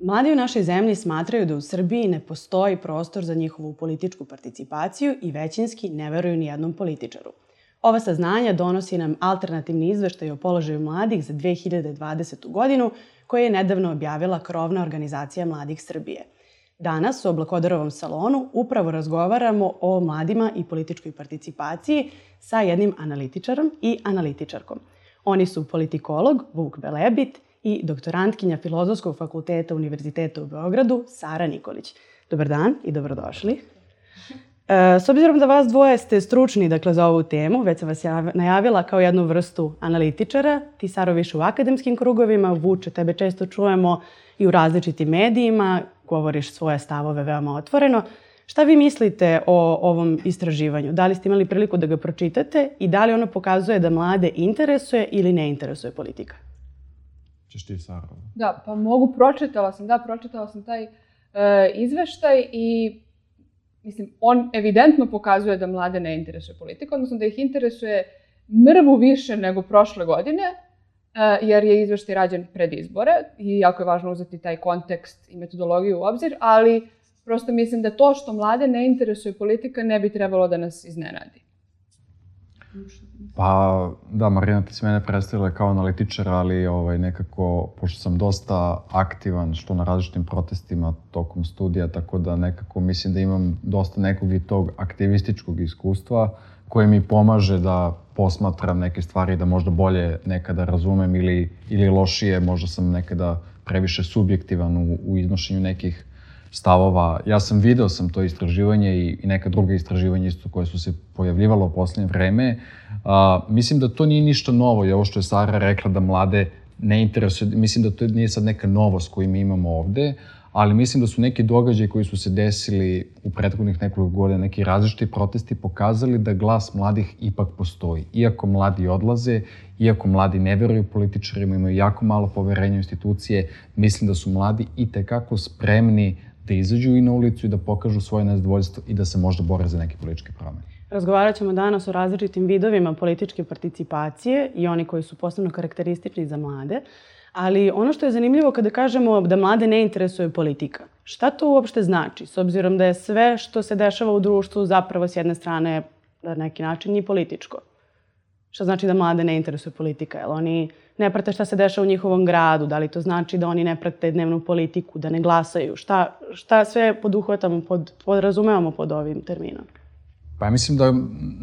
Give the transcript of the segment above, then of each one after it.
Mladi u našoj zemlji smatraju da u Srbiji ne postoji prostor za njihovu političku participaciju i većinski ne veruju ni jednom političaru. Ova saznanja donosi nam alternativni izveštaj o položaju mladih za 2020. godinu koje je nedavno objavila krovna organizacija Mladih Srbije. Danas u Oblakodarovom salonu upravo razgovaramo o mladima i političkoj participaciji sa jednim analitičarom i analitičarkom. Oni su politikolog Vuk Belebit i doktorantkinja Filozofskog fakulteta Univerziteta u Beogradu Sara Nikolić. Dobar dan i dobrodošli. E, s obzirom da vas dvoje ste stručni dakle, za ovu temu, već sam vas najavila kao jednu vrstu analitičara, ti Saro više u akademskim krugovima, Vuče, tebe često čujemo i u različitim medijima, govoriš svoje stavove veoma otvoreno. Šta vi mislite o ovom istraživanju? Da li ste imali priliku da ga pročitate i da li ono pokazuje da mlade interesuje ili ne interesuje politika? Češ ti, Sara? Da, pa mogu, pročitala sam, da, pročitala sam taj e, izveštaj i mislim, on evidentno pokazuje da mlade ne interesuje politika, odnosno da ih interesuje mrvu više nego prošle godine, jer je izveštaj rađen pred izbore i jako je važno uzeti taj kontekst i metodologiju u obzir, ali prosto mislim da to što mlade ne interesuje politika ne bi trebalo da nas iznenadi. Pa, da, Marina, ti si mene predstavila kao analitičar, ali ovaj, nekako, pošto sam dosta aktivan, što na različitim protestima tokom studija, tako da nekako mislim da imam dosta nekog i tog aktivističkog iskustva, koje mi pomaže da posmatram neke stvari, da možda bolje nekada razumem ili, ili lošije, možda sam nekada previše subjektivan u, u iznošenju nekih stavova. Ja sam video sam to istraživanje i, i neka druga istraživanja isto koje su se pojavljivalo u poslednje vreme. A, mislim da to nije ništa novo i ovo što je Sara rekla da mlade ne interesuje, mislim da to nije sad neka novost koju mi imamo ovde, ali mislim da su neki događaji koji su se desili u prethodnih nekoliko godina, neki različiti protesti pokazali da glas mladih ipak postoji. Iako mladi odlaze, iako mladi ne veruju političarima, imaju jako malo poverenja u institucije, mislim da su mladi i tekako spremni da izađu i na ulicu i da pokažu svoje nezadovoljstvo i da se možda bore za neke političke promene. Razgovarat ćemo danas o različitim vidovima političke participacije i oni koji su posebno karakteristični za mlade. Ali ono što je zanimljivo kada kažemo da mlade ne interesuje politika, šta to uopšte znači? S obzirom da je sve što se dešava u društvu zapravo s jedne strane na neki način i političko. Šta znači da mlade ne interesuje politika? Jel oni ne prate šta se dešava u njihovom gradu? Da li to znači da oni ne prate dnevnu politiku, da ne glasaju? Šta, šta sve poduhvatamo, pod, podrazumevamo pod ovim terminom? Pa ja mislim da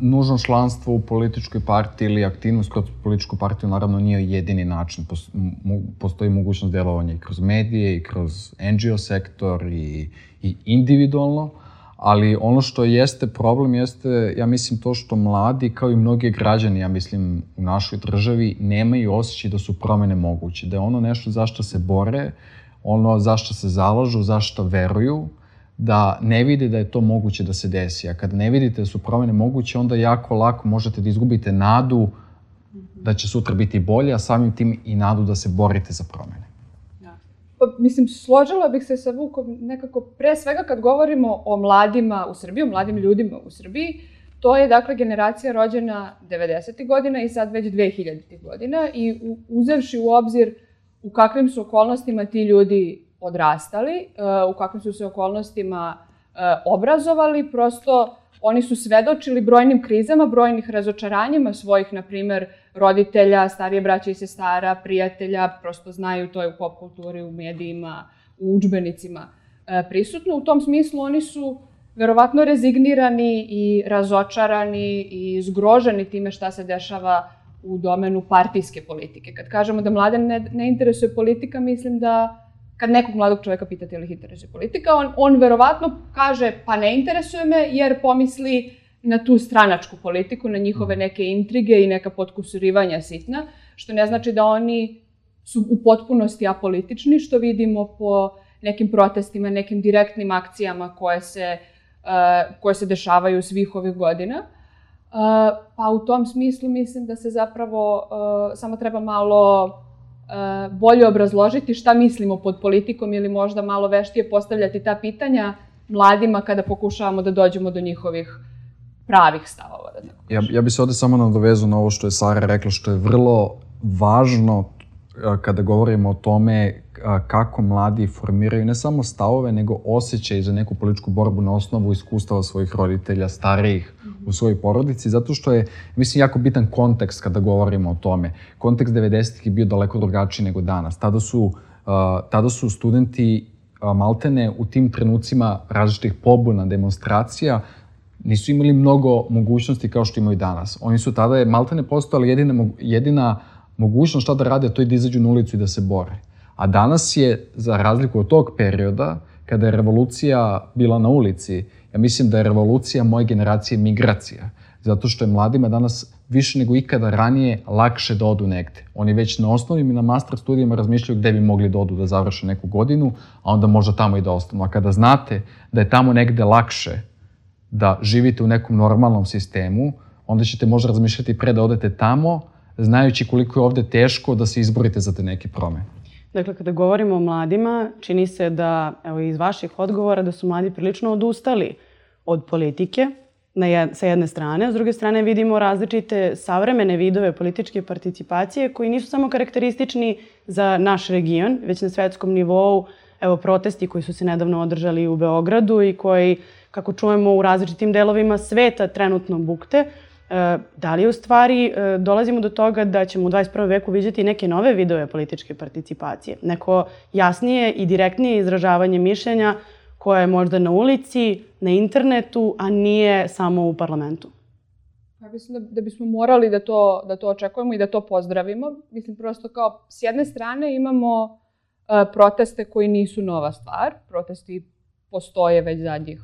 nužno članstvo u političkoj partiji ili aktivnost kroz političku partiju naravno nije jedini način. Postoji mogućnost delovanja i kroz medije, i kroz NGO sektor, i, i individualno ali ono što jeste problem jeste, ja mislim, to što mladi, kao i mnogi građani, ja mislim, u našoj državi, nemaju osjećaj da su promene moguće, da je ono nešto zašto se bore, ono zašto se zalažu, zašto veruju, da ne vide da je to moguće da se desi. A kada ne vidite da su promene moguće, onda jako lako možete da izgubite nadu da će sutra biti bolje, a samim tim i nadu da se borite za promene. Pa, mislim, složila bih se sa Vukom nekako, pre svega kad govorimo o mladima u Srbiji, o mladim ljudima u Srbiji, to je dakle generacija rođena 90. godina i sad već 2000. godina i uzevši u obzir u kakvim su okolnostima ti ljudi odrastali, e, u kakvim su se okolnostima e, obrazovali, prosto oni su svedočili brojnim krizama, brojnih razočaranjima svojih, na primer, roditelja, starije braća i sestara, prijatelja, prosto znaju to je u pop kulturi, u medijima, u učbenicima e, prisutno. U tom smislu oni su verovatno rezignirani i razočarani i zgroženi time šta se dešava u domenu partijske politike. Kad kažemo da mlade ne, ne interesuje politika, mislim da kad nekog mladog čoveka pitate ili ih interesuje politika, on, on verovatno kaže pa ne interesuje me jer pomisli na tu stranačku politiku, na njihove neke intrige i neka potkusurivanja sitna, što ne znači da oni su u potpunosti apolitični, što vidimo po nekim protestima, nekim direktnim akcijama koje se, uh, koje se dešavaju svih ovih godina. Uh, pa u tom smislu mislim da se zapravo uh, samo treba malo bolje obrazložiti šta mislimo pod politikom ili možda malo veštije postavljati ta pitanja mladima kada pokušavamo da dođemo do njihovih pravih stavova. Da tako ja, ja bi se ovde samo nadovezao na ovo što je Sara rekla, što je vrlo važno kada govorimo o tome kako mladi formiraju ne samo stavove, nego osjećaj za neku političku borbu na osnovu iskustava svojih roditelja, starijih u svojoj porodici, zato što je, mislim, jako bitan kontekst kada govorimo o tome. Kontekst 90-ih je bio daleko drugačiji nego danas. Tada su, tada su studenti maltene u tim trenucima različitih pobuna, demonstracija, nisu imali mnogo mogućnosti kao što imaju danas. Oni su tada je maltene postojala jedina, jedina mogućnost šta da rade, to je da izađu na ulicu i da se bore. A danas je, za razliku od tog perioda, kada je revolucija bila na ulici, ja mislim da je revolucija moje generacije migracija. Zato što je mladima danas više nego ikada ranije lakše da odu negde. Oni već na osnovnim i na master studijama razmišljaju gde bi mogli da odu da završe neku godinu, a onda možda tamo i da ostanu. A kada znate da je tamo negde lakše da živite u nekom normalnom sistemu, onda ćete možda razmišljati pre da odete tamo, znajući koliko je ovde teško da se izborite za te neke promene. Dakle, kada govorimo o mladima, čini se da, evo iz vaših odgovora, da su mladi prilično odustali od politike, na jed, sa jedne strane, a s druge strane vidimo različite savremene vidove političke participacije koji nisu samo karakteristični za naš region, već na svetskom nivou, evo protesti koji su se nedavno održali u Beogradu i koji, kako čujemo, u različitim delovima sveta trenutno bukte, da li u stvari e, dolazimo do toga da ćemo u 21. veku vidjeti neke nove vidove političke participacije? Neko jasnije i direktnije izražavanje mišljenja koje je možda na ulici, na internetu, a nije samo u parlamentu? Ja mislim da, da bismo morali da to, da to očekujemo i da to pozdravimo. Mislim, prosto kao, s jedne strane imamo uh, proteste koji nisu nova stvar. Protesti postoje već zadnjih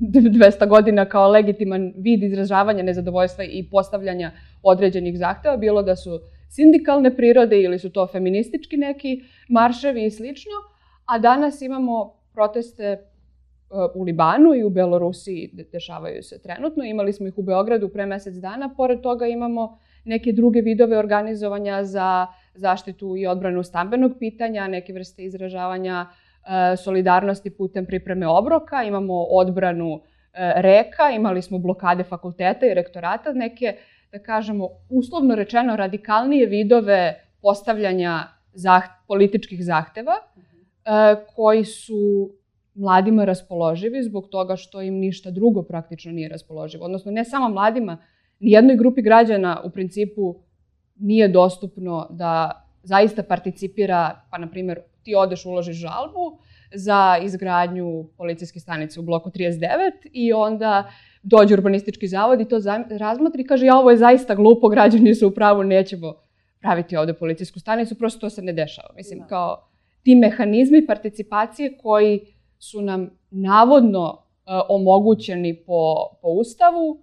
200 godina kao legitiman vid izražavanja nezadovoljstva i postavljanja određenih zahteva, bilo da su sindikalne prirode ili su to feministički neki marševi i slično, a danas imamo proteste e, u Libanu i u Belorusiji dešavaju se trenutno. Imali smo ih u Beogradu pre mesec dana. Pored toga imamo neke druge vidove organizovanja za zaštitu i odbranu stambenog pitanja, neke vrste izražavanja uh, solidarnosti putem pripreme obroka, imamo odbranu e, reka, imali smo blokade fakulteta i rektorata, neke, da kažemo, uslovno rečeno radikalnije vidove postavljanja zaht, političkih zahteva, e, koji su mladima raspoloživi zbog toga što im ništa drugo praktično nije raspoloživo. Odnosno, ne samo mladima, nijednoj grupi građana u principu nije dostupno da zaista participira, pa na primjer, ti odeš, uložiš žalbu za izgradnju policijske stanice u bloku 39 i onda dođe urbanistički zavod i to razmotri i kaže ja ovo je zaista glupo, građani su u pravu, nećemo praviti ovde policijsku stanicu, prosto to se ne dešava. Mislim, da. kao ti mehanizmi participacije koji su nam navodno uh, omogućeni po, po ustavu,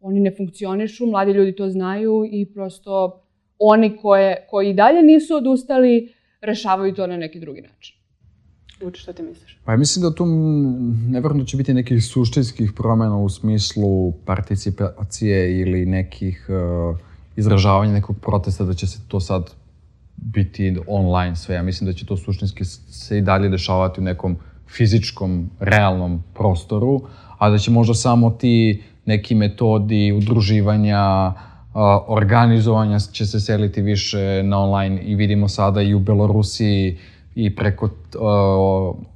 oni ne funkcionišu, mladi ljudi to znaju i prosto oni koje, koji dalje nisu odustali, rešavaju to na neki drugi način. Uči, šta ti misliš? Pa ja mislim da tu nevrlo će biti nekih suštinskih promena u smislu participacije ili nekih uh, izražavanja nekog protesta, da će se to sad biti online sve. Ja mislim da će to suštinski se i dalje dešavati u nekom fizičkom, realnom prostoru, a da će možda samo ti neki metodi udruživanja, organizovanja će se seliti više na online i vidimo sada i u Belorusiji i preko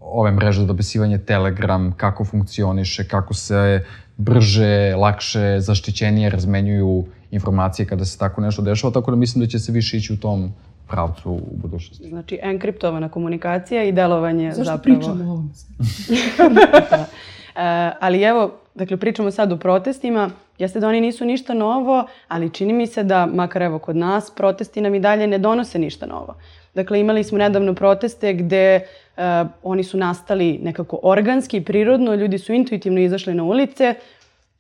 ove mreže za dopisivanje Telegram, kako funkcioniše, kako se brže, lakše, zaštićenije razmenjuju informacije kada se tako nešto dešava, tako da mislim da će se više ići u tom pravcu u budućnosti. Znači, enkriptovana komunikacija i delovanje Zašto zapravo... Zašto pričamo o ovom? da. E, ali evo, dakle, pričamo sad o protestima. Jeste da oni nisu ništa novo, ali čini mi se da, makar evo kod nas, protesti nam i dalje ne donose ništa novo. Dakle, imali smo nedavno proteste gde uh, oni su nastali nekako organski, prirodno, ljudi su intuitivno izašli na ulice,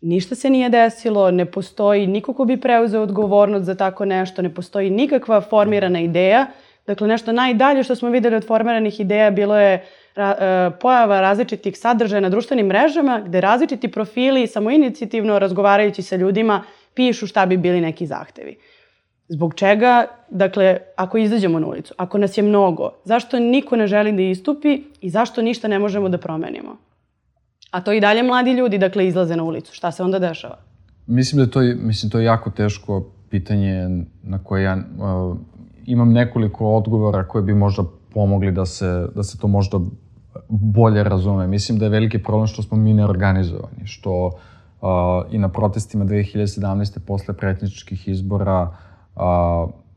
ništa se nije desilo, ne postoji niko ko bi preuzeo odgovornost za tako nešto, ne postoji nikakva formirana ideja. Dakle, nešto najdalje što smo videli od formiranih ideja bilo je ra, uh, pojava različitih sadržaja na društvenim mrežama gde različiti profili samoinicijativno razgovarajući sa ljudima pišu šta bi bili neki zahtevi. Zbog čega, dakle, ako izađemo na ulicu, ako nas je mnogo, zašto niko ne želi da istupi i zašto ništa ne možemo da promenimo? A to i dalje mladi ljudi, dakle, izlaze na ulicu. Šta se onda dešava? Mislim da to, mislim, to je jako teško pitanje na koje ja uh, imam nekoliko odgovora koje bi možda pomogli da se, da se to možda bolje razume. Mislim da je veliki problem što smo mi neorganizovani, što uh, i na protestima 2017. posle pretničkih izbora, uh,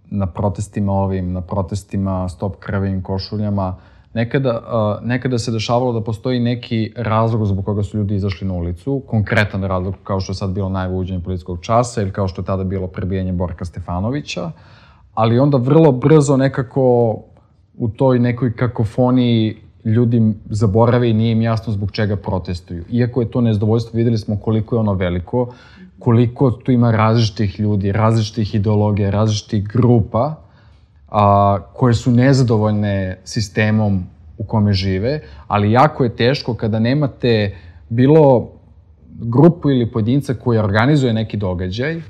na protestima ovim, na protestima stop krvim košuljama, nekada, uh, nekada se dešavalo da postoji neki razlog zbog koga su ljudi izašli na ulicu, konkretan razlog kao što je sad bilo najvo uđenje policijskog časa ili kao što je tada bilo prebijanje Borka Stefanovića, ali onda vrlo brzo nekako u toj nekoj kakofoniji ljudi zaborave i nije im jasno zbog čega protestuju. Iako je to nezadovoljstvo, videli smo koliko je ono veliko, koliko tu ima različitih ljudi, različitih ideologija, različitih grupa a, koje su nezadovoljne sistemom u kome žive, ali jako je teško kada nemate bilo grupu ili pojedinca koji organizuje neki događaj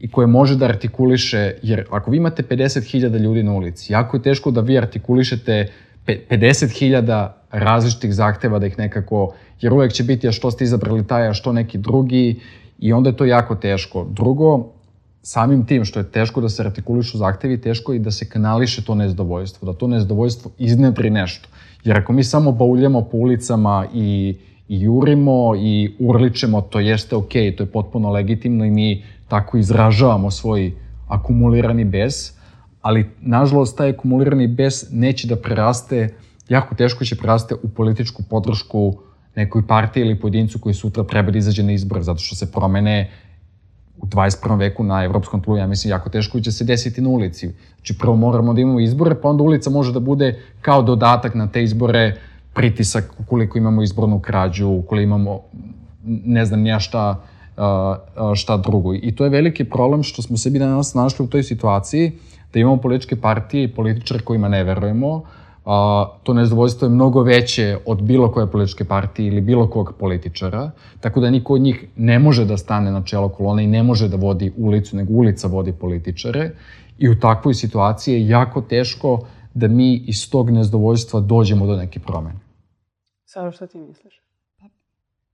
i koje može da artikuliše, jer ako vi imate 50.000 ljudi na ulici, jako je teško da vi artikulišete 50.000 različitih zahteva da ih nekako, jer uvek će biti a što ste izabrali taj, a što neki drugi i onda je to jako teško. Drugo, samim tim što je teško da se artikulišu zahtevi, teško i da se kanališe to nezadovoljstvo, da to nezadovoljstvo iznedri nešto. Jer ako mi samo bauljamo po ulicama i, i jurimo i urličemo, to jeste okay, to je potpuno legitimno i mi tako izražavamo svoj akumulirani bes, ali nažalost taj akumulirani bes neće da preraste, jako teško će preraste u političku podršku nekoj partiji ili pojedincu koji sutra treba da izađe na izbor, zato što se promene u 21. veku na evropskom tlu, ja mislim, jako teško će se desiti na ulici. Znači, prvo moramo da imamo izbore, pa onda ulica može da bude kao dodatak na te izbore, pritisak ukoliko imamo izbornu krađu, ukoliko imamo, ne znam, nija šta, šta drugo. I to je veliki problem što smo sebi danas našli u toj situaciji da imamo političke partije i političare kojima ne verujemo, a, to nezadovoljstvo je mnogo veće od bilo koje političke partije ili bilo kog političara, tako da niko od njih ne može da stane na čelo kolone i ne može da vodi ulicu, nego ulica vodi političare. I u takvoj situaciji je jako teško da mi iz tog nezadovoljstva dođemo do neke promene. Saro, šta ti misliš?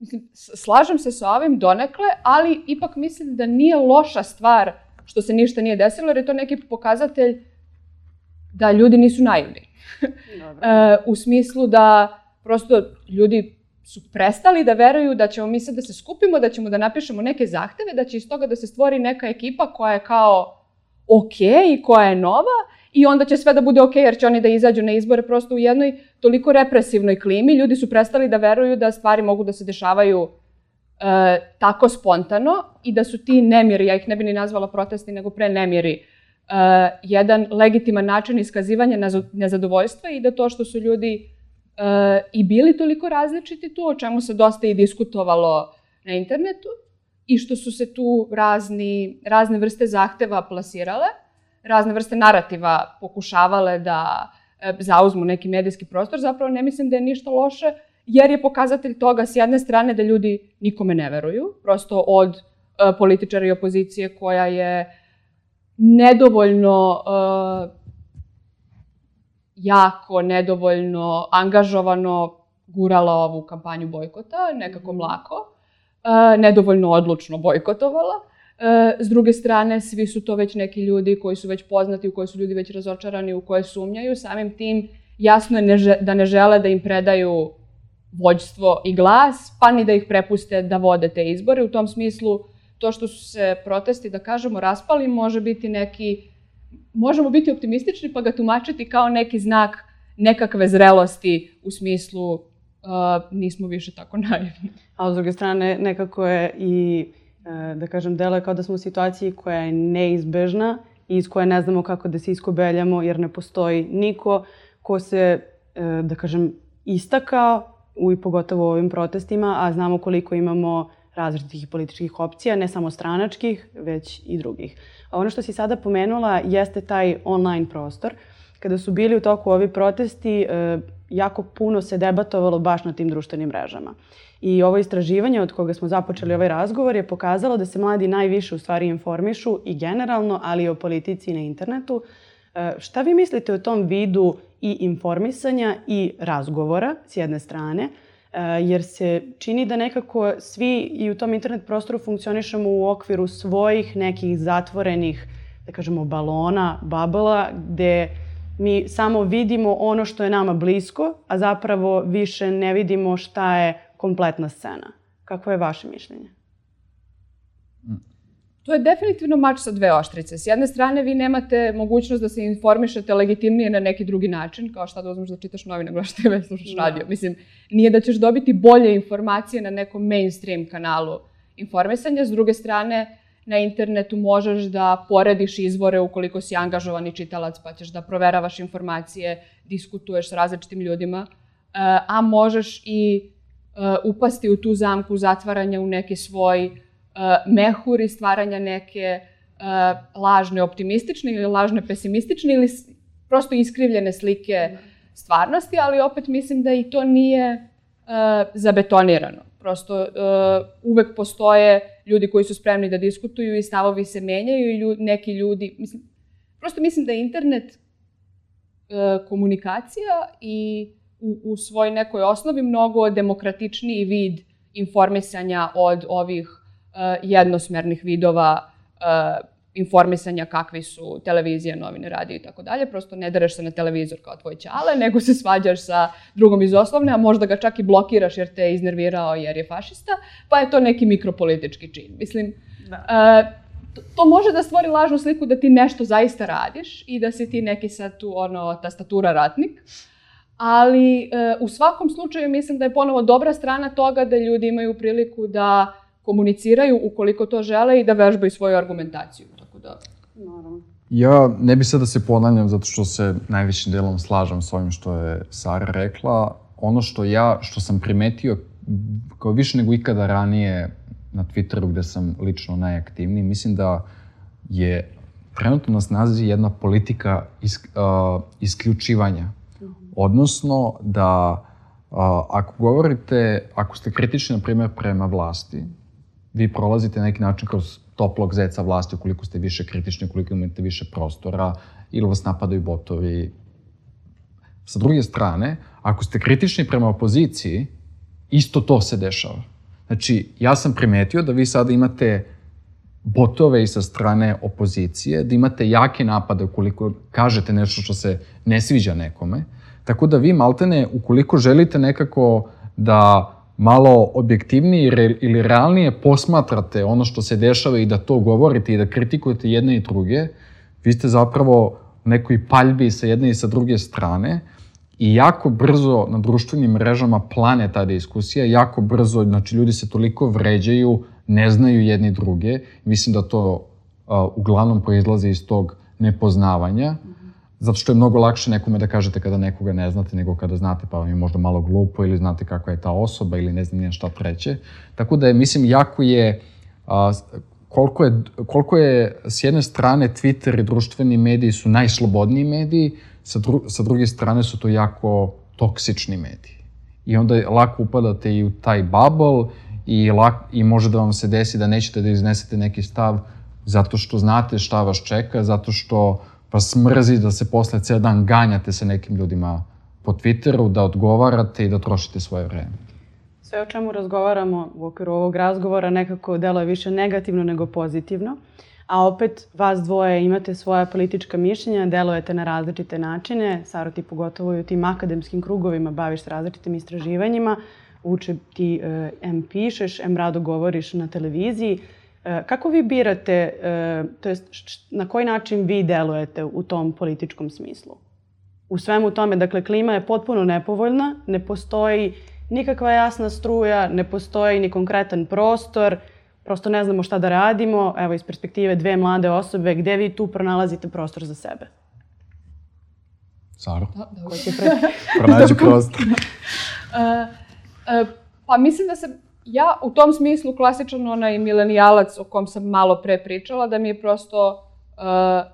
Mislim, slažem se sa ovim donekle, ali ipak mislim da nije loša stvar što se ništa nije desilo, jer je to neki pokazatelj da ljudi nisu naivni. e, u smislu da prosto ljudi su prestali da veruju da ćemo mi sad da se skupimo, da ćemo da napišemo neke zahteve, da će iz toga da se stvori neka ekipa koja je kao ok i koja je nova i onda će sve da bude ok jer će oni da izađu na izbore prosto u jednoj toliko represivnoj klimi. Ljudi su prestali da veruju da stvari mogu da se dešavaju e, tako spontano i da su ti nemiri, ja ih ne bi ni nazvala protesti, nego pre nemiri, uh, jedan legitiman način iskazivanja nezadovoljstva i da to što su ljudi uh, i bili toliko različiti tu, o čemu se dosta i diskutovalo na internetu, i što su se tu razni, razne vrste zahteva plasirale, razne vrste narativa pokušavale da uh, zauzmu neki medijski prostor, zapravo ne mislim da je ništa loše, jer je pokazatelj toga s jedne strane da ljudi nikome ne veruju, prosto od uh, političara i opozicije koja je nedovoljno uh, jako, nedovoljno angažovano gurala ovu kampanju bojkota, nekako mhm. mlako, nedovoljno odlučno bojkotovala. Uh, s druge strane, svi su to već neki ljudi koji su već poznati, u koje su ljudi već razočarani, u koje sumnjaju. Samim tim jasno je da ne žele da im predaju vođstvo i glas, pa ni da ih prepuste da vode te izbore. U tom smislu, to što su se protesti, da kažemo, raspali, može biti neki, možemo biti optimistični pa ga tumačiti kao neki znak nekakve zrelosti u smislu uh, nismo više tako naivni. A s druge strane, nekako je i, da kažem, delo je kao da smo u situaciji koja je neizbežna i iz koje ne znamo kako da se iskobeljamo, jer ne postoji niko ko se, uh, da kažem, istakao u i pogotovo u ovim protestima, a znamo koliko imamo različitih političkih opcija, ne samo stranačkih, već i drugih. A ono što si sada pomenula jeste taj online prostor. Kada su bili u toku ovi protesti, e, jako puno se debatovalo baš na tim društvenim mrežama. I ovo istraživanje od koga smo započeli ovaj razgovor je pokazalo da se mladi najviše u stvari informišu i generalno, ali i o politici na internetu. E, šta vi mislite o tom vidu i informisanja i razgovora s jedne strane, jer se čini da nekako svi i u tom internet prostoru funkcionišemo u okviru svojih nekih zatvorenih, da kažemo, balona, babala, gde mi samo vidimo ono što je nama blisko, a zapravo više ne vidimo šta je kompletna scena. Kako je vaše mišljenje? To je definitivno mač sa dve oštrice. S jedne strane, vi nemate mogućnost da se informišete legitimnije na neki drugi način, kao šta da uzmeš da čitaš novine, gledaš TV, slušaš da. radio. Mislim, nije da ćeš dobiti bolje informacije na nekom mainstream kanalu informisanja. S druge strane, na internetu možeš da porediš izvore ukoliko si angažovani čitalac, pa ćeš da proveravaš informacije, diskutuješ sa različitim ljudima, eh, a možeš i upasti u tu zamku zatvaranja u neki svoj uh, mehur i stvaranja neke uh, lažne optimistične ili lažne pesimistične ili prosto iskrivljene slike stvarnosti, ali opet mislim da i to nije uh, zabetonirano. Prosto uh, uvek postoje ljudi koji su spremni da diskutuju i stavovi se menjaju i ljudi, neki ljudi, mislim, prosto mislim da je internet uh, komunikacija i u, u svoj nekoj osnovi mnogo demokratičniji vid informisanja od ovih uh, jednosmernih vidova uh, informisanja kakvi su televizija, novine, radio i tako dalje. Prosto ne dereš se na televizor kao tvoj ćale, nego se svađaš sa drugom iz oslovne, a možda ga čak i blokiraš jer te je iznervirao jer je fašista, pa je to neki mikropolitički čin. Mislim, da. uh, to može da stvori lažnu sliku da ti nešto zaista radiš i da si ti neki sad tu ono tastatura ratnik. Ali uh, u svakom slučaju mislim da je ponovo dobra strana toga da ljudi imaju priliku da komuniciraju ukoliko to žele i da vežbaju svoju argumentaciju. Tako da... Naravno. Ja ne bih sad da se ponavljam zato što se najvećim delom slažem s ovim što je Sara rekla. Ono što ja, što sam primetio kao više nego ikada ranije na Twitteru gde sam lično najaktivniji, mislim da je trenutno na snazi jedna politika is, uh, isključivanja. Odnosno da ako govorite, ako ste kritični, na primjer, prema vlasti, vi prolazite na neki način kroz toplog zeca vlasti ukoliko ste više kritični, ukoliko imate više prostora ili vas napadaju botovi. Sa druge strane, ako ste kritični prema opoziciji, isto to se dešava. Znači, ja sam primetio da vi sada imate botove i sa strane opozicije, da imate jake napade ukoliko kažete nešto što se ne sviđa nekome. Tako da vi maltene, ukoliko želite nekako da malo objektivnije ili realnije posmatrate ono što se dešava i da to govorite i da kritikujete jedne i druge, vi ste zapravo nekoj paljbi sa jedne i sa druge strane i jako brzo na društvenim mrežama plane ta diskusija, jako brzo, znači ljudi se toliko vređaju, ne znaju jedni druge. Mislim da to uh, uglavnom proizlaze iz tog nepoznavanja. Mm Zato što je mnogo lakše nekome da kažete kada nekoga ne znate, nego kada znate pa vam je možda malo glupo ili znate kakva je ta osoba ili ne znam nije šta treće. Tako da je, mislim, jako je, a, koliko je, koliko je s jedne strane Twitter i društveni mediji su najslobodniji mediji, sa, dru, sa druge strane su to jako toksični mediji. I onda lako upadate i u taj bubble i, lak, i može da vam se desi da nećete da iznesete neki stav zato što znate šta vas čeka, zato što pa smrzi da se posle ceo dan ganjate sa nekim ljudima po Twitteru, da odgovarate i da trošite svoje vreme. Sve o čemu razgovaramo u okviru ovog razgovora nekako deluje više negativno nego pozitivno, a opet vas dvoje imate svoja politička mišljenja, delujete na različite načine, Saro ti pogotovo i u tim akademskim krugovima baviš se različitim istraživanjima, uče ti e, M pišeš, M rado govoriš na televiziji, kako vi birate, e, to jest na koji način vi delujete u tom političkom smislu? U svemu tome, dakle, klima je potpuno nepovoljna, ne postoji nikakva jasna struja, ne postoji ni konkretan prostor, prosto ne znamo šta da radimo. Evo, iz perspektive dve mlade osobe, gde vi tu pronalazite prostor za sebe? Saro? Da, da, Ko će pre... Pronađi prostor. uh, uh, pa mislim da se ja u tom smislu klasičan onaj milenijalac o kom sam malo pre pričala, da mi je prosto uh,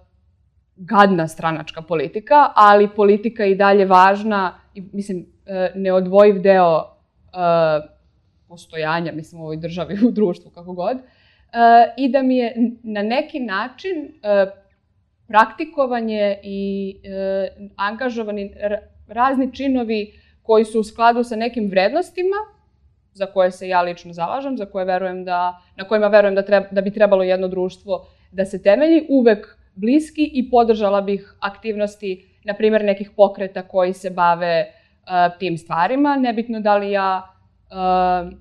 gadna stranačka politika, ali politika i dalje važna i, mislim, uh, neodvojiv deo uh, postojanja, mislim, u ovoj državi, u društvu, kako god. Uh, I da mi je na neki način uh, praktikovanje i angažovani razni činovi koji su u skladu sa nekim vrednostima za koje se ja lično zalažem, za koje verujem da, na kojima verujem da, treba, da bi trebalo jedno društvo da se temelji, uvek bliski i podržala bih aktivnosti, na primjer, nekih pokreta koji se bave uh, tim stvarima. Nebitno da li ja uh,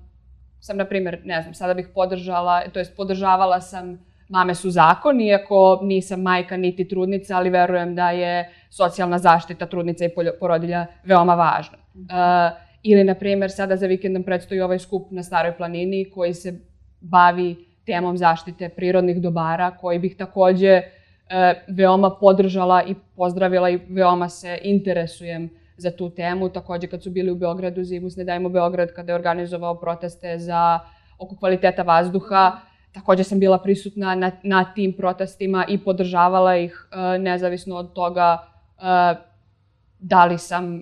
sam, na primjer, ne znam, sada bih podržala, to jest podržavala sam Mame su zakon, iako nisam majka niti trudnica, ali verujem da je socijalna zaštita trudnica i porodilja veoma važna. Uh, ili, na primjer, sada za vikend nam predstoji ovaj skup na Staroj planini koji se bavi temom zaštite prirodnih dobara, koji bih takođe uh, veoma podržala i pozdravila i veoma se interesujem za tu temu. Takođe, kad su bili u Beogradu, Zimus Ne dajmo Beograd, kada je organizovao proteste za oko kvaliteta vazduha, takođe sam bila prisutna na, na tim protestima i podržavala ih uh, nezavisno od toga uh, da li sam uh,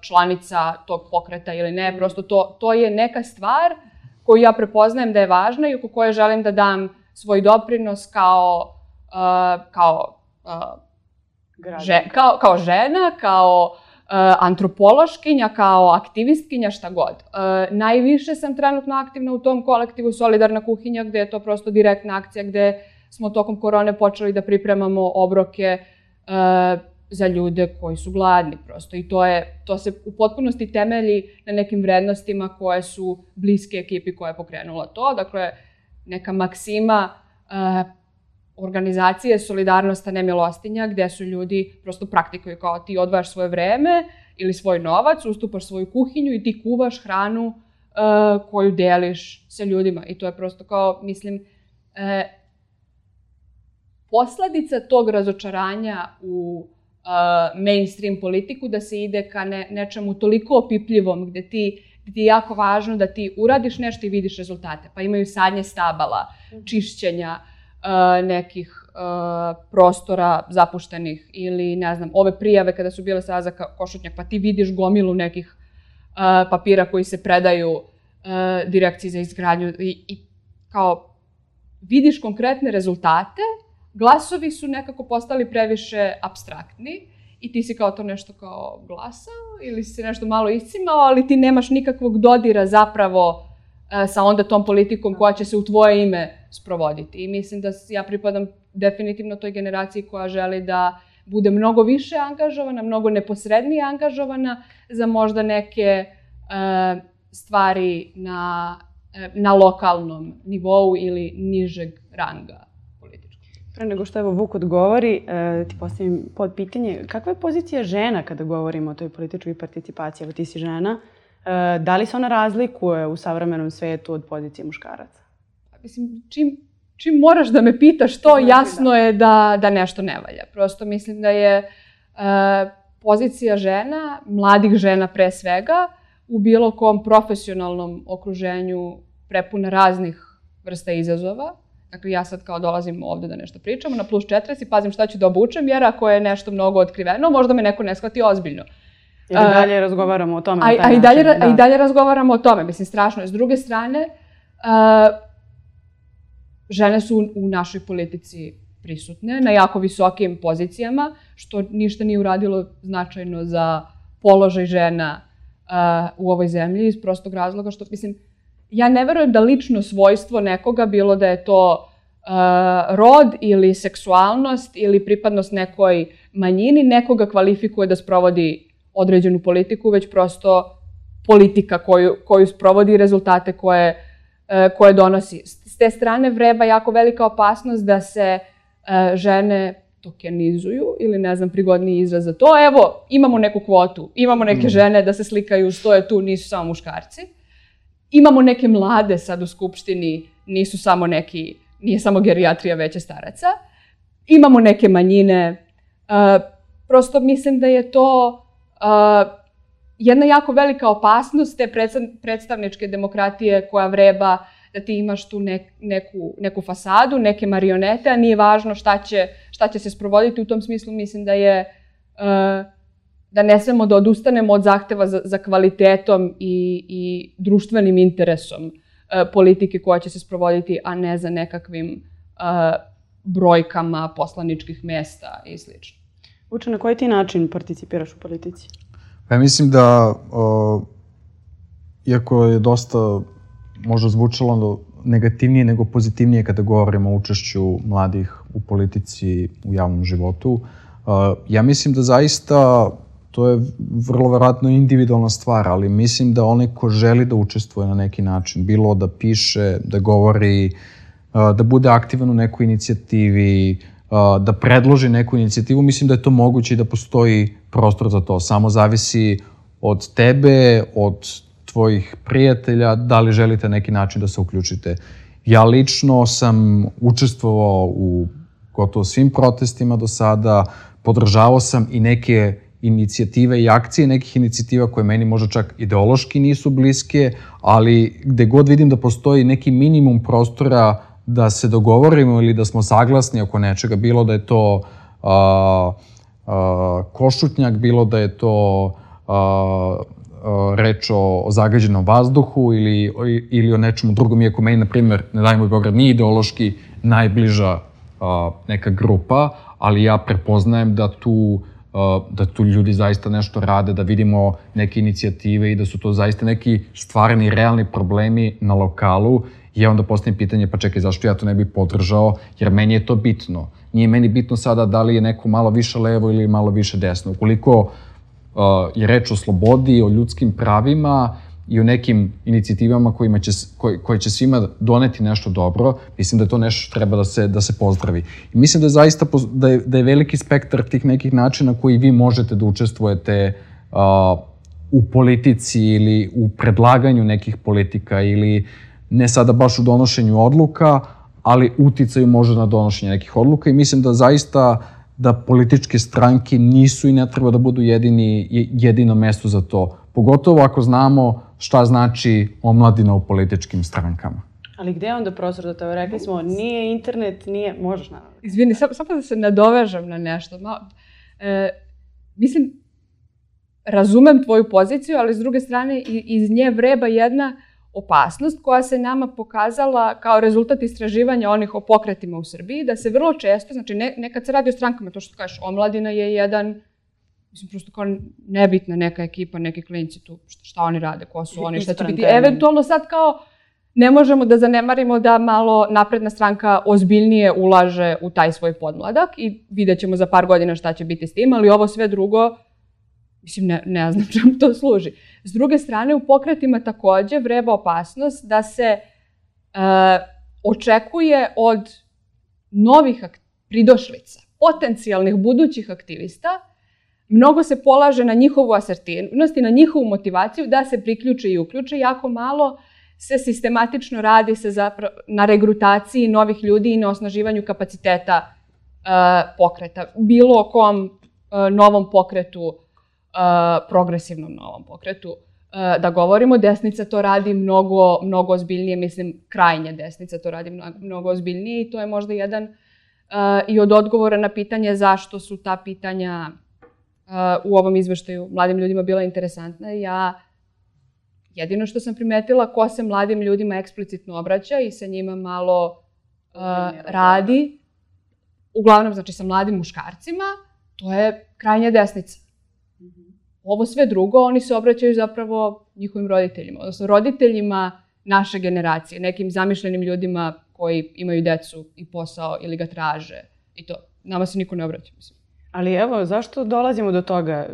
članica tog pokreta ili ne. Prosto to, to je neka stvar koju ja prepoznajem da je važna i oko koje želim da dam svoj doprinos kao, uh, kao, uh, že, kao, kao žena, kao Uh, antropološkinja, kao aktivistkinja, šta god. Uh, najviše sam trenutno aktivna u tom kolektivu Solidarna kuhinja, gde je to prosto direktna akcija, gde smo tokom korone počeli da pripremamo obroke uh, za ljude koji su gladni prosto. I to, je, to se u potpunosti temelji na nekim vrednostima koje su bliske ekipi koja je pokrenula to. Dakle, neka maksima uh, organizacije Solidarnost, a ne milostinja, gde su ljudi prosto praktikuju kao ti odvajaš svoje vreme ili svoj novac, ustupaš svoju kuhinju i ti kuvaš hranu uh, koju deliš sa ljudima. I to je prosto kao, mislim, uh, posledica tog razočaranja u mainstream politiku da se ide ka ne, nečemu toliko opipljivom gde ti gde ti je jako važno da ti uradiš nešto i vidiš rezultate. Pa imaju sadnje stabala, mhm. čišćenja, uh, nekih prostora zapuštenih ili ne znam, ove prijave kada su bile sada za Košutnjak, pa ti vidiš gomilu nekih papira koji se predaju direkciji za izgradnju i, i kao vidiš konkretne rezultate, glasovi su nekako postali previše abstraktni i ti si kao to nešto kao glasao ili si se nešto malo iscimao, ali ti nemaš nikakvog dodira zapravo E, sa onda tom politikom koja će se u tvoje ime sprovoditi. I mislim da ja pripadam definitivno toj generaciji koja želi da bude mnogo više angažovana, mnogo neposrednije angažovana za možda neke e, stvari na, e, na lokalnom nivou ili nižeg ranga. Pre nego što evo Vuk odgovori, e, ti postavim pod pitanje, kakva je pozicija žena kada govorimo o toj političkoj participaciji? Evo ti si žena, E, da li se ona razlikuje u savremenom svetu od pozicije muškaraca? Pa, mislim, čim, čim moraš da me pitaš to, znači, jasno da. je da, da nešto ne valja. Prosto mislim da je uh, pozicija žena, mladih žena pre svega, u bilo kom profesionalnom okruženju prepuna raznih vrsta izazova. Dakle, ja sad kao dolazim ovde da nešto pričamo na plus 40 i pazim šta ću da obučem, jer ako je nešto mnogo otkriveno, možda me neko ne shvati ozbiljno. Ili dalje razgovaramo o tome. A, a, i dalje, da. a i dalje razgovaramo o tome. Mislim, strašno je. S druge strane, uh, žene su u, u našoj politici prisutne na jako visokim pozicijama, što ništa nije uradilo značajno za položaj žena uh, u ovoj zemlji iz prostog razloga što, mislim, ja ne verujem da lično svojstvo nekoga, bilo da je to uh, rod ili seksualnost ili pripadnost nekoj manjini, nekoga kvalifikuje da sprovodi određenu politiku, već prosto politika koju, koju sprovodi i rezultate koje, e, koje donosi. S te strane vreba jako velika opasnost da se e, žene tokenizuju ili ne znam prigodniji izraz za to. Evo, imamo neku kvotu, imamo neke mm. žene da se slikaju, stoje tu, nisu samo muškarci. Imamo neke mlade sad u Skupštini, nisu samo neki, nije samo gerijatrija veće staraca. Imamo neke manjine. Uh, prosto mislim da je to uh, jedna jako velika opasnost te predstavničke demokratije koja vreba da ti imaš tu nek, neku, neku fasadu, neke marionete, a nije važno šta će, šta će se sprovoditi. U tom smislu mislim da je uh, da ne smemo da odustanemo od zahteva za, za kvalitetom i, i društvenim interesom uh, politike koja će se sprovoditi, a ne za nekakvim uh, brojkama poslaničkih mesta i slično. Uče, na koji ti način participiraš u politici? Pa mislim da, uh, iako je dosta možda zvučalo negativnije nego pozitivnije kada govorimo o učešću mladih u politici, u javnom životu, uh, ja mislim da zaista to je vrlo verovatno individualna stvar, ali mislim da onaj ko želi da učestvuje na neki način, bilo da piše, da govori, da bude aktivan u nekoj inicijativi, da predloži neku inicijativu, mislim da je to moguće i da postoji prostor za to. Samo zavisi od tebe, od tvojih prijatelja, da li želite neki način da se uključite. Ja lično sam učestvovao u gotovo svim protestima do sada, podržavao sam i neke inicijative i akcije nekih inicijativa koje meni možda čak ideološki nisu bliske, ali gde god vidim da postoji neki minimum prostora da se dogovorimo ili da smo saglasni oko nečega, bilo da je to a, a, košutnjak, bilo da je to a, a, reč o, o zagađenom vazduhu ili, ili o nečemu drugom, iako meni, na primjer, ne dajmo Beograd, nije ideološki najbliža a, neka grupa, ali ja prepoznajem da tu da tu ljudi zaista nešto rade, da vidimo neke inicijative i da su to zaista neki stvarni, realni problemi na lokalu i ja onda postavim pitanje, pa čekaj, zašto ja to ne bih podržao, jer meni je to bitno. Nije meni bitno sada da li je neko malo više levo ili malo više desno. Ukoliko uh, je reč o slobodi, o ljudskim pravima, i u nekim inicijativama kojima će, koje, koje će svima doneti nešto dobro, mislim da je to nešto što treba da se, da se pozdravi. I mislim da je zaista da je, da je veliki spektar tih nekih načina koji vi možete da učestvujete uh, u politici ili u predlaganju nekih politika ili ne sada baš u donošenju odluka, ali uticaju možda na donošenje nekih odluka i mislim da zaista da političke stranke nisu i ne treba da budu jedini, jedino mesto za to. Pogotovo ako znamo šta znači omladina u političkim strankama. Ali gde je onda prostor da to rekli smo, nije internet, nije, možeš naravno. Izvini, samo, da se nadovežem na nešto. Ma, e, mislim, razumem tvoju poziciju, ali s druge strane iz nje vreba jedna opasnost koja se nama pokazala kao rezultat istraživanja onih o pokretima u Srbiji, da se vrlo često, znači ne, nekad se radi o strankama, to što kažeš, omladina je jedan mislim, prosto kao nebitna neka ekipa, neki klinci tu, šta, oni rade, ko su oni, šta će biti. Eventualno sad kao, ne možemo da zanemarimo da malo napredna stranka ozbiljnije ulaže u taj svoj podmladak i vidjet ćemo za par godina šta će biti s tim, ali ovo sve drugo, mislim, ne, ne znam čemu to služi. S druge strane, u pokretima takođe vreba opasnost da se e, očekuje od novih pridošlica, potencijalnih budućih aktivista, mnogo se polaže na njihovu asertivnost i na njihovu motivaciju da se priključe i uključe. Jako malo se sistematično radi se na regrutaciji novih ljudi i na osnaživanju kapaciteta uh, pokreta. Bilo o kom uh, novom pokretu, uh, progresivnom novom pokretu, da govorimo, desnica to radi mnogo, mnogo ozbiljnije, mislim, krajnja desnica to radi mnogo, mnogo ozbiljnije i to je možda jedan i od odgovora na pitanje zašto su ta pitanja u ovom izveštaju mladim ljudima bila interesantna. Ja jedino što sam primetila ko se mladim ljudima eksplicitno obraća i sa njima malo uh, radi, uglavnom znači sa mladim muškarcima, to je krajnja desnica. Mhm. Ovo sve drugo, oni se obraćaju zapravo njihovim roditeljima, odnosno roditeljima naše generacije, nekim zamišljenim ljudima koji imaju decu i posao ili ga traže i to. Nama se niko ne obraća, mislim. Ali evo, zašto dolazimo do toga?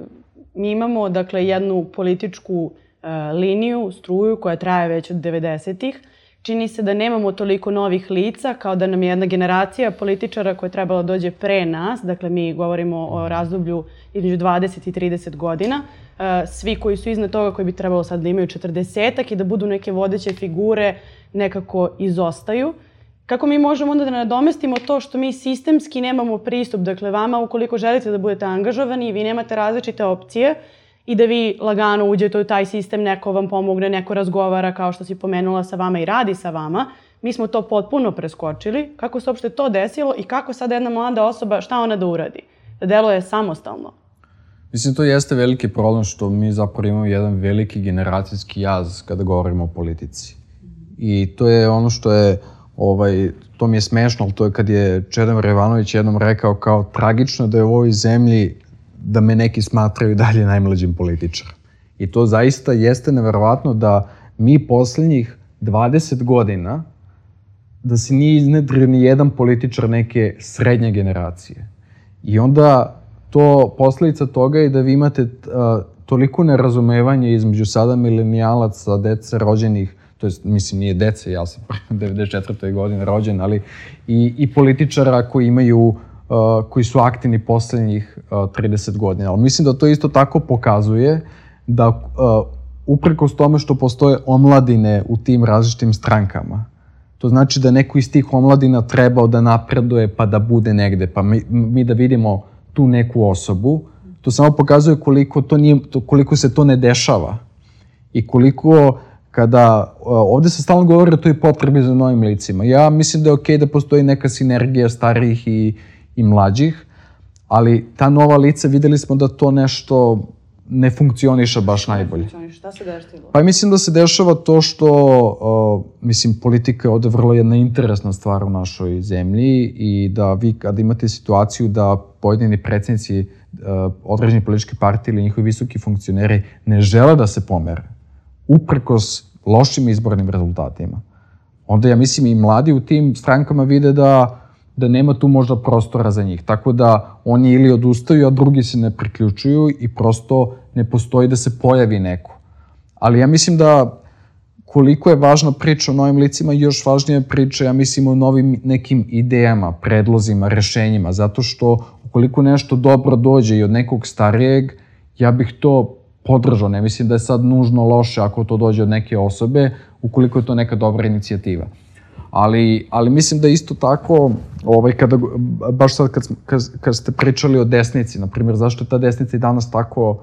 Mi imamo, dakle, jednu političku uh, liniju, struju koja traje već od 90-ih. Čini se da nemamo toliko novih lica kao da nam je jedna generacija političara koja je trebala da dođe pre nas. Dakle, mi govorimo o razdoblju između 20 i 30 godina. Uh, svi koji su iznad toga, koji bi trebalo sad da imaju 40 i da budu neke vodeće figure, nekako izostaju. Uh, Kako mi možemo onda da nadomestimo to što mi sistemski nemamo pristup? Dakle, vama ukoliko želite da budete angažovani vi nemate različite opcije i da vi lagano uđete u taj sistem, neko vam pomogne, neko razgovara kao što si pomenula sa vama i radi sa vama, mi smo to potpuno preskočili. Kako se uopšte to desilo i kako sada jedna mlada osoba, šta ona da uradi? Da deluje samostalno? Mislim, to jeste veliki problem što mi zapravo imamo jedan veliki generacijski jaz kada govorimo o politici. I to je ono što je ovaj, to mi je smešno, ali to je kad je Čedomir Ivanović jednom rekao kao tragično da je u ovoj zemlji da me neki smatraju dalje najmlađim političarom. I to zaista jeste neverovatno da mi poslednjih 20 godina da se nije iznedrio ni jedan političar neke srednje generacije. I onda to posledica toga je da vi imate uh, toliko nerazumevanja između sada milenijalaca, dece rođenih, to jest, mislim, nije dece, ja sam 94. godine rođen, ali i, i političara koji imaju, uh, koji su aktivni poslednjih uh, 30 godina. Ali mislim da to isto tako pokazuje da uh, uprkos tome što postoje omladine u tim različitim strankama, to znači da neko iz tih omladina trebao da napreduje pa da bude negde, pa mi, mi da vidimo tu neku osobu, to samo pokazuje koliko, to nije, koliko se to ne dešava i koliko kada ovde se stalno govori o toj potrebi za novim licima. Ja mislim da je okej okay da postoji neka sinergija starijih i, i mlađih, ali ta nova lica videli smo da to nešto ne funkcioniše baš najbolje. Šta se dešava? Pa mislim da se dešava to što, uh, mislim, politika je ovde vrlo jedna interesna stvar u našoj zemlji i da vi kada imate situaciju da pojedini predsednici uh, određeni političke partije ili njihovi visoki funkcioneri ne žele da se pomere, uprkos lošim izbornim rezultatima, onda ja mislim i mladi u tim strankama vide da da nema tu možda prostora za njih. Tako da oni ili odustaju, a drugi se ne priključuju i prosto ne postoji da se pojavi neko. Ali ja mislim da koliko je važna priča o novim licima, još važnija priča, ja mislim, o novim nekim idejama, predlozima, rešenjima, zato što ukoliko nešto dobro dođe i od nekog starijeg, ja bih to podržao. Ne mislim da je sad nužno loše ako to dođe od neke osobe, ukoliko je to neka dobra inicijativa. Ali, ali mislim da isto tako, ovaj, kada, baš sad kad, kad, kad ste pričali o desnici, na primjer, zašto je ta desnica i danas tako uh,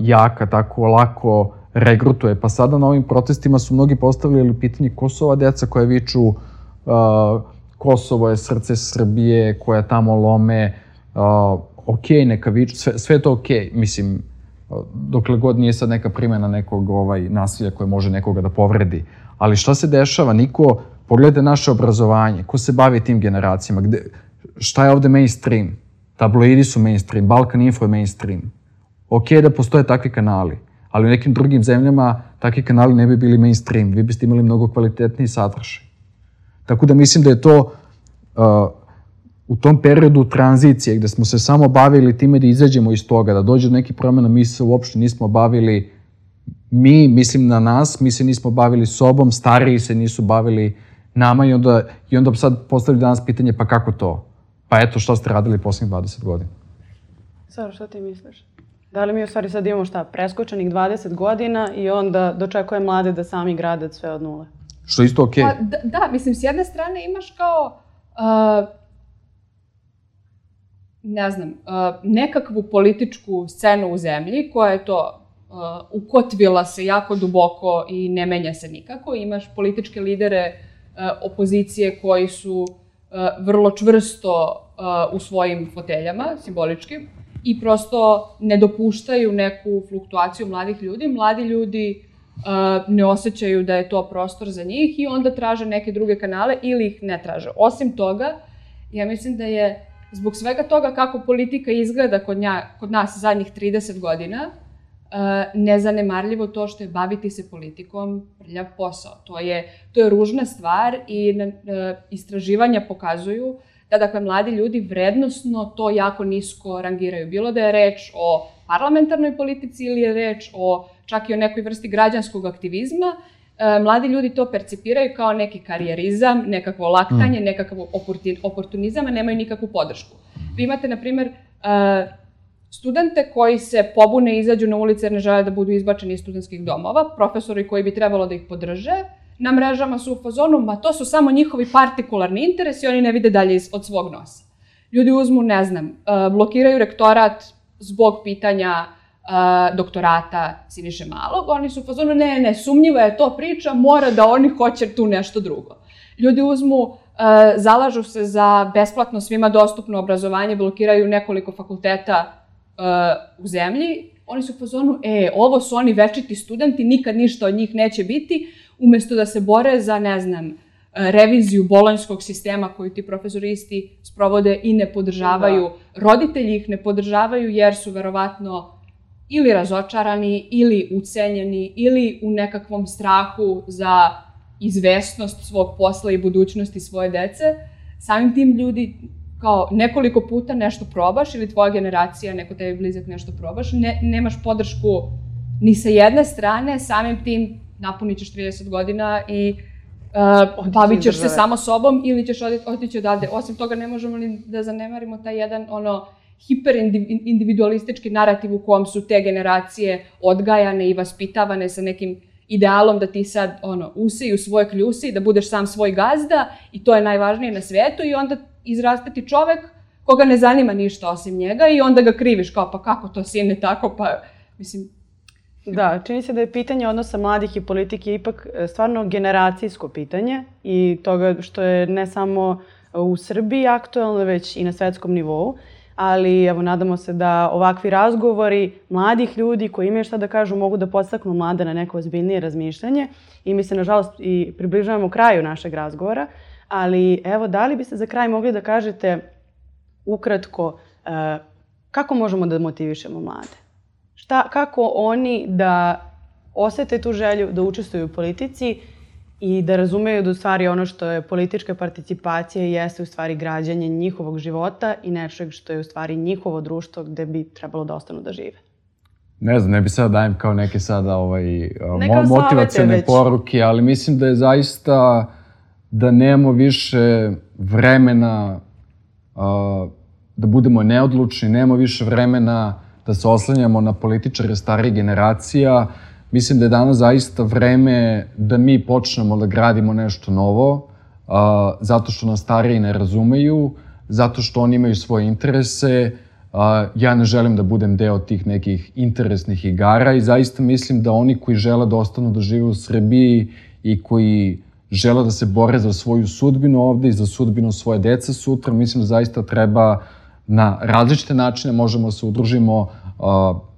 jaka, tako lako regrutuje, pa sada na ovim protestima su mnogi postavljali pitanje Kosova deca koje viču uh, Kosovo je srce Srbije, koja tamo lome, uh, ok, neka viču, sve, sve to ok, mislim, dokle god nije sad neka primjena nekog ovaj, nasilja koje može nekoga da povredi. Ali šta se dešava? Niko Pogledajte naše obrazovanje, ko se bavi tim generacijama, gde, šta je ovde mainstream? Tabloidi su mainstream, Balkan Info je mainstream. Ok da postoje takvi kanali, ali u nekim drugim zemljama takvi kanali ne bi bili mainstream, vi biste imali mnogo kvalitetniji sadržaj. Tako da mislim da je to uh, u tom periodu tranzicije gde smo se samo bavili time da izađemo iz toga, da dođe do nekih promjena, mi se uopšte nismo bavili mi, mislim na nas, mi se nismo bavili sobom, stariji se nisu bavili nama i onda, i onda sad postavili danas pitanje pa kako to? Pa eto što ste radili poslednjih 20 godina. Sara, šta ti misliš? Da li mi u stvari sad imamo šta, preskočenih 20 godina i onda dočekuje mlade da sami grade sve od nule? Što isto okej. Okay. Pa, da, da, mislim, s jedne strane imaš kao, uh, ne znam, uh, nekakvu političku scenu u zemlji koja je to uh, ukotvila se jako duboko i ne menja se nikako. Imaš političke lidere E, opozicije koji su vrlo čvrsto u svojim foteljama, simbolički, i prosto ne dopuštaju neku fluktuaciju mladih ljudi. Mladi ljudi ne osjećaju da je to prostor za njih i onda traže neke druge kanale ili ih ne traže. Osim toga, ja mislim da je zbog svega toga kako politika izgleda kod, nja, kod nas zadnjih 30 godina, Eh, nezanemarljivo to što je baviti se politikom prljav posao. To je, to je ružna stvar i uh, istraživanja pokazuju da dakle mladi ljudi vrednostno to jako nisko rangiraju. Bilo da je reč o parlamentarnoj politici ili je reč o čak i o nekoj vrsti građanskog aktivizma, mladi ljudi to percipiraju kao neki karijerizam, nekakvo laktanje, mm. nekakav oportunizam, a nemaju nikakvu podršku. Vi imate, na primer, uh, studente koji se pobune i izađu na ulice jer ne žele da budu izbačeni iz studentskih domova, profesori koji bi trebalo da ih podrže, na mrežama su u fazonu, ma to su samo njihovi partikularni interesi, oni ne vide dalje od svog nosa. Ljudi uzmu, ne znam, e, blokiraju rektorat zbog pitanja e, doktorata Siniše Malog, oni su u fazonu, ne, ne, sumnjiva je to priča, mora da oni hoće tu nešto drugo. Ljudi uzmu, zalažu se za besplatno svima dostupno obrazovanje, blokiraju nekoliko fakulteta u zemlji, oni su u fazonu, e, ovo su oni večiti studenti, nikad ništa od njih neće biti, umesto da se bore za, ne znam, reviziju bolonjskog sistema koju ti profesoristi sprovode i ne podržavaju. Da. Roditelji ih ne podržavaju jer su verovatno ili razočarani, ili ucenjeni, ili u nekakvom strahu za izvesnost svog posla i budućnosti svoje dece. Samim tim ljudi kao nekoliko puta nešto probaš ili tvoja generacija, neko tebi blizak nešto probaš, ne, nemaš podršku ni sa jedne strane, samim tim napunit ćeš 30 godina i uh, bavit ćeš se samo sobom ili ćeš otići odavde. Osim toga, ne možemo ni da zanemarimo taj jedan ono hiperindividualistički narativ u kom su te generacije odgajane i vaspitavane sa nekim idealom da ti sad ono, useju svoje kljuse i da budeš sam svoj gazda i to je najvažnije na svetu i onda izrastati čovek koga ne zanima ništa osim njega i onda ga kriviš kao pa kako to sine tako pa mislim Da, čini se da je pitanje odnosa mladih i politike ipak e, stvarno generacijsko pitanje i toga što je ne samo u Srbiji aktualno, već i na svetskom nivou. Ali evo, nadamo se da ovakvi razgovori mladih ljudi koji imaju šta da kažu mogu da podstaknu mlade na neko ozbiljnije razmišljanje i mi se nažalost i približavamo kraju našeg razgovora. Ali evo, da li biste za kraj mogli da kažete ukratko e, kako možemo da motivišemo mlade? šta, kako oni da osete tu želju da učestvuju u politici i da razumeju da u stvari ono što je politička participacija jeste u stvari građanje njihovog života i nečeg što je u stvari njihovo društvo gde bi trebalo da ostanu da žive. Ne znam, ne bi sada dajem kao neke sada ovaj, Neka motivacione poruke, ali mislim da je zaista da nemamo više vremena uh, da budemo neodlučni, nemamo više vremena da se oslanjamo na političare starih generacija. Mislim da je danas zaista vreme da mi počnemo da gradimo nešto novo, a, zato što nas stariji ne razumeju, zato što oni imaju svoje interese, a, ja ne želim da budem deo tih nekih interesnih igara i zaista mislim da oni koji žele da ostanu da žive u Srbiji i koji žele da se bore za svoju sudbinu ovde i za sudbinu svoje dece sutra, mislim da zaista treba na različite načine možemo da se udružimo. Uh,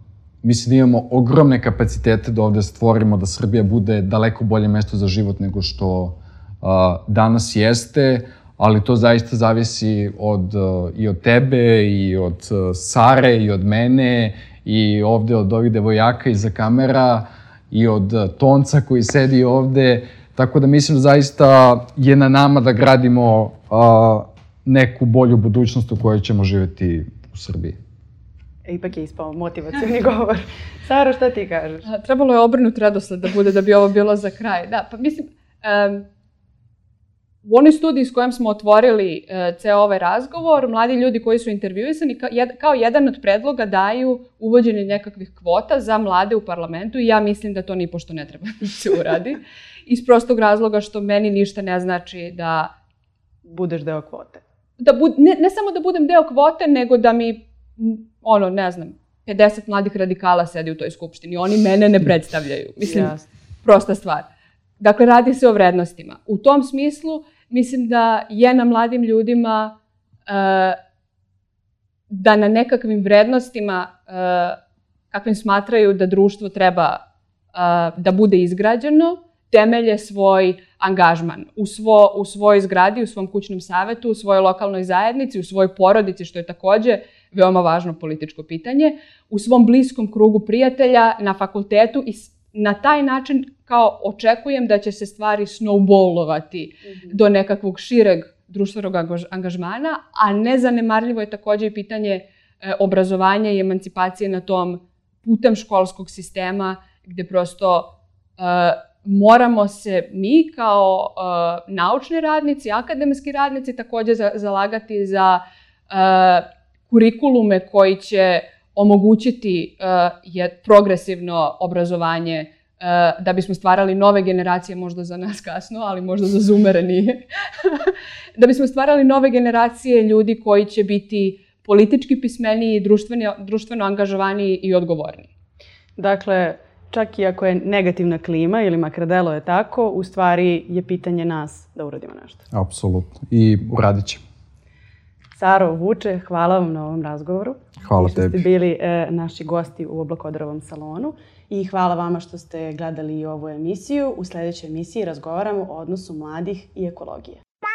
mislim da imamo ogromne kapacitete da ovde stvorimo da Srbija bude daleko bolje mesto za život nego što uh, danas jeste, ali to zaista zavisi od, uh, i od tebe, i od Sare, i od mene, i ovde od ovih devojaka iza kamera, i od Tonca koji sedi ovde, tako da mislim da zaista je na nama da gradimo uh, neku bolju budućnost u kojoj ćemo živeti u Srbiji. Ipak je ispao motivacijni govor. Saro, šta ti kažeš? A, trebalo je obrnut redosled da bude da bi ovo bilo za kraj. Da, pa mislim, um, u onoj studiji s kojom smo otvorili uh, ceo ovaj razgovor, mladi ljudi koji su intervjuisani kao, jed, kao jedan od predloga daju uvođenje nekakvih kvota za mlade u parlamentu i ja mislim da to ni pošto ne treba da se uradi. Iz prostog razloga što meni ništa ne znači da budeš deo kvote da bud, ne, ne samo da budem deo kvote, nego da mi, ono, ne znam, 50 mladih radikala sedi u toj skupštini. Oni mene ne predstavljaju. Mislim, Jasne. prosta stvar. Dakle, radi se o vrednostima. U tom smislu, mislim da je na mladim ljudima uh, da na nekakvim vrednostima uh, kakvim smatraju da društvo treba uh, da bude izgrađeno, temelje svoj angažman u, svo, u svojoj zgradi, u svom kućnom savetu, u svojoj lokalnoj zajednici, u svojoj porodici, što je takođe veoma važno političko pitanje, u svom bliskom krugu prijatelja, na fakultetu i na taj način kao očekujem da će se stvari snowballovati mm -hmm. do nekakvog šireg društvenog angažmana, a nezanemarljivo je takođe i pitanje e, obrazovanja i emancipacije na tom putem školskog sistema gde prosto e, moramo se mi kao uh, naučni radnici, akademski radnici takođe za, zalagati za uh, kurikulume koji će omogućiti uh, je progresivno obrazovanje uh, da bismo stvarali nove generacije, možda za nas kasno, ali možda za zoomere nije, da bismo stvarali nove generacije ljudi koji će biti politički pismeniji, društveno, društveno angažovaniji i odgovorniji. Dakle, čak i ako je negativna klima ili makar delo je tako, u stvari je pitanje nas da uradimo nešto. Apsolutno. I uradit ćemo. Saro, Vuče, hvala vam na ovom razgovoru. Hvala tebi. Što ste bili e, naši gosti u Oblakodarovom salonu. i hvala vama što ste gledali i ovu emisiju. U sledećoj emisiji razgovaramo o odnosu mladih i ekologije. Wow,